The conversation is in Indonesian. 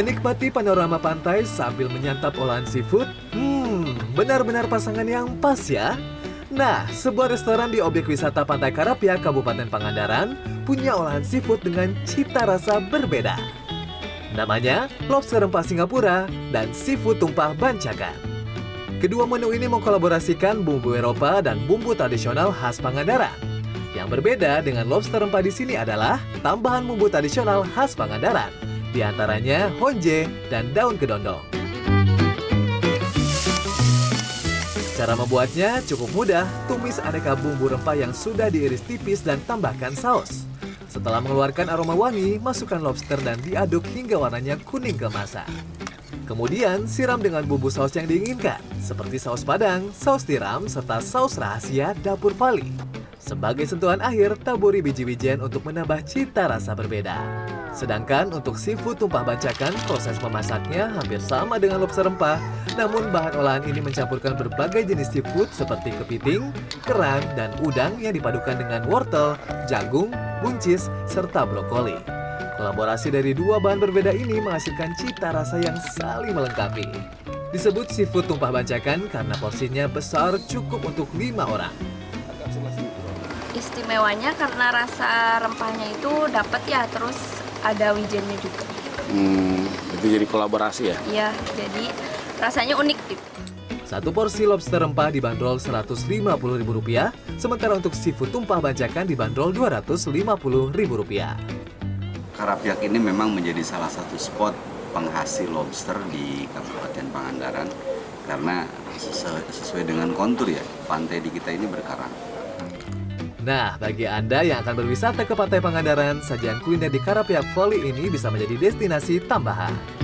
Menikmati panorama pantai sambil menyantap olahan seafood, hmm, benar-benar pasangan yang pas ya. Nah, sebuah restoran di objek wisata Pantai Karapia, Kabupaten Pangandaran, punya olahan seafood dengan cita rasa berbeda. Namanya lobster rempah Singapura dan seafood tumpah bancakan. Kedua menu ini mengkolaborasikan bumbu Eropa dan bumbu tradisional khas Pangandaran. Yang berbeda dengan lobster rempah di sini adalah tambahan bumbu tradisional khas Pangandaran, di antaranya honje dan daun kedondong. Cara membuatnya cukup mudah, tumis aneka bumbu rempah yang sudah diiris tipis dan tambahkan saus. Setelah mengeluarkan aroma wangi, masukkan lobster dan diaduk hingga warnanya kuning kemasan. Kemudian siram dengan bumbu saus yang diinginkan, seperti saus padang, saus tiram, serta saus rahasia dapur Pali. Sebagai sentuhan akhir, taburi biji-bijian untuk menambah cita rasa berbeda. Sedangkan untuk seafood tumpah bancakan, proses memasaknya hampir sama dengan lobster rempah. Namun bahan olahan ini mencampurkan berbagai jenis seafood seperti kepiting, kerang, dan udang yang dipadukan dengan wortel, jagung, buncis, serta brokoli. Kolaborasi dari dua bahan berbeda ini menghasilkan cita rasa yang saling melengkapi. Disebut seafood tumpah bancakan karena porsinya besar cukup untuk lima orang. Istimewanya karena rasa rempahnya itu dapat ya, terus ada wijennya juga. Hmm, itu jadi kolaborasi ya? Iya, jadi rasanya unik gitu. Satu porsi lobster rempah dibanderol Rp150.000, sementara untuk seafood tumpah bancakan dibanderol Rp250.000. Karapiak ini memang menjadi salah satu spot penghasil lobster di Kabupaten Pangandaran karena sesuai dengan kontur ya, pantai di kita ini berkarang. Nah, bagi Anda yang akan berwisata ke Pantai Pangandaran, sajian kuliner di Karapiak Valley ini bisa menjadi destinasi tambahan.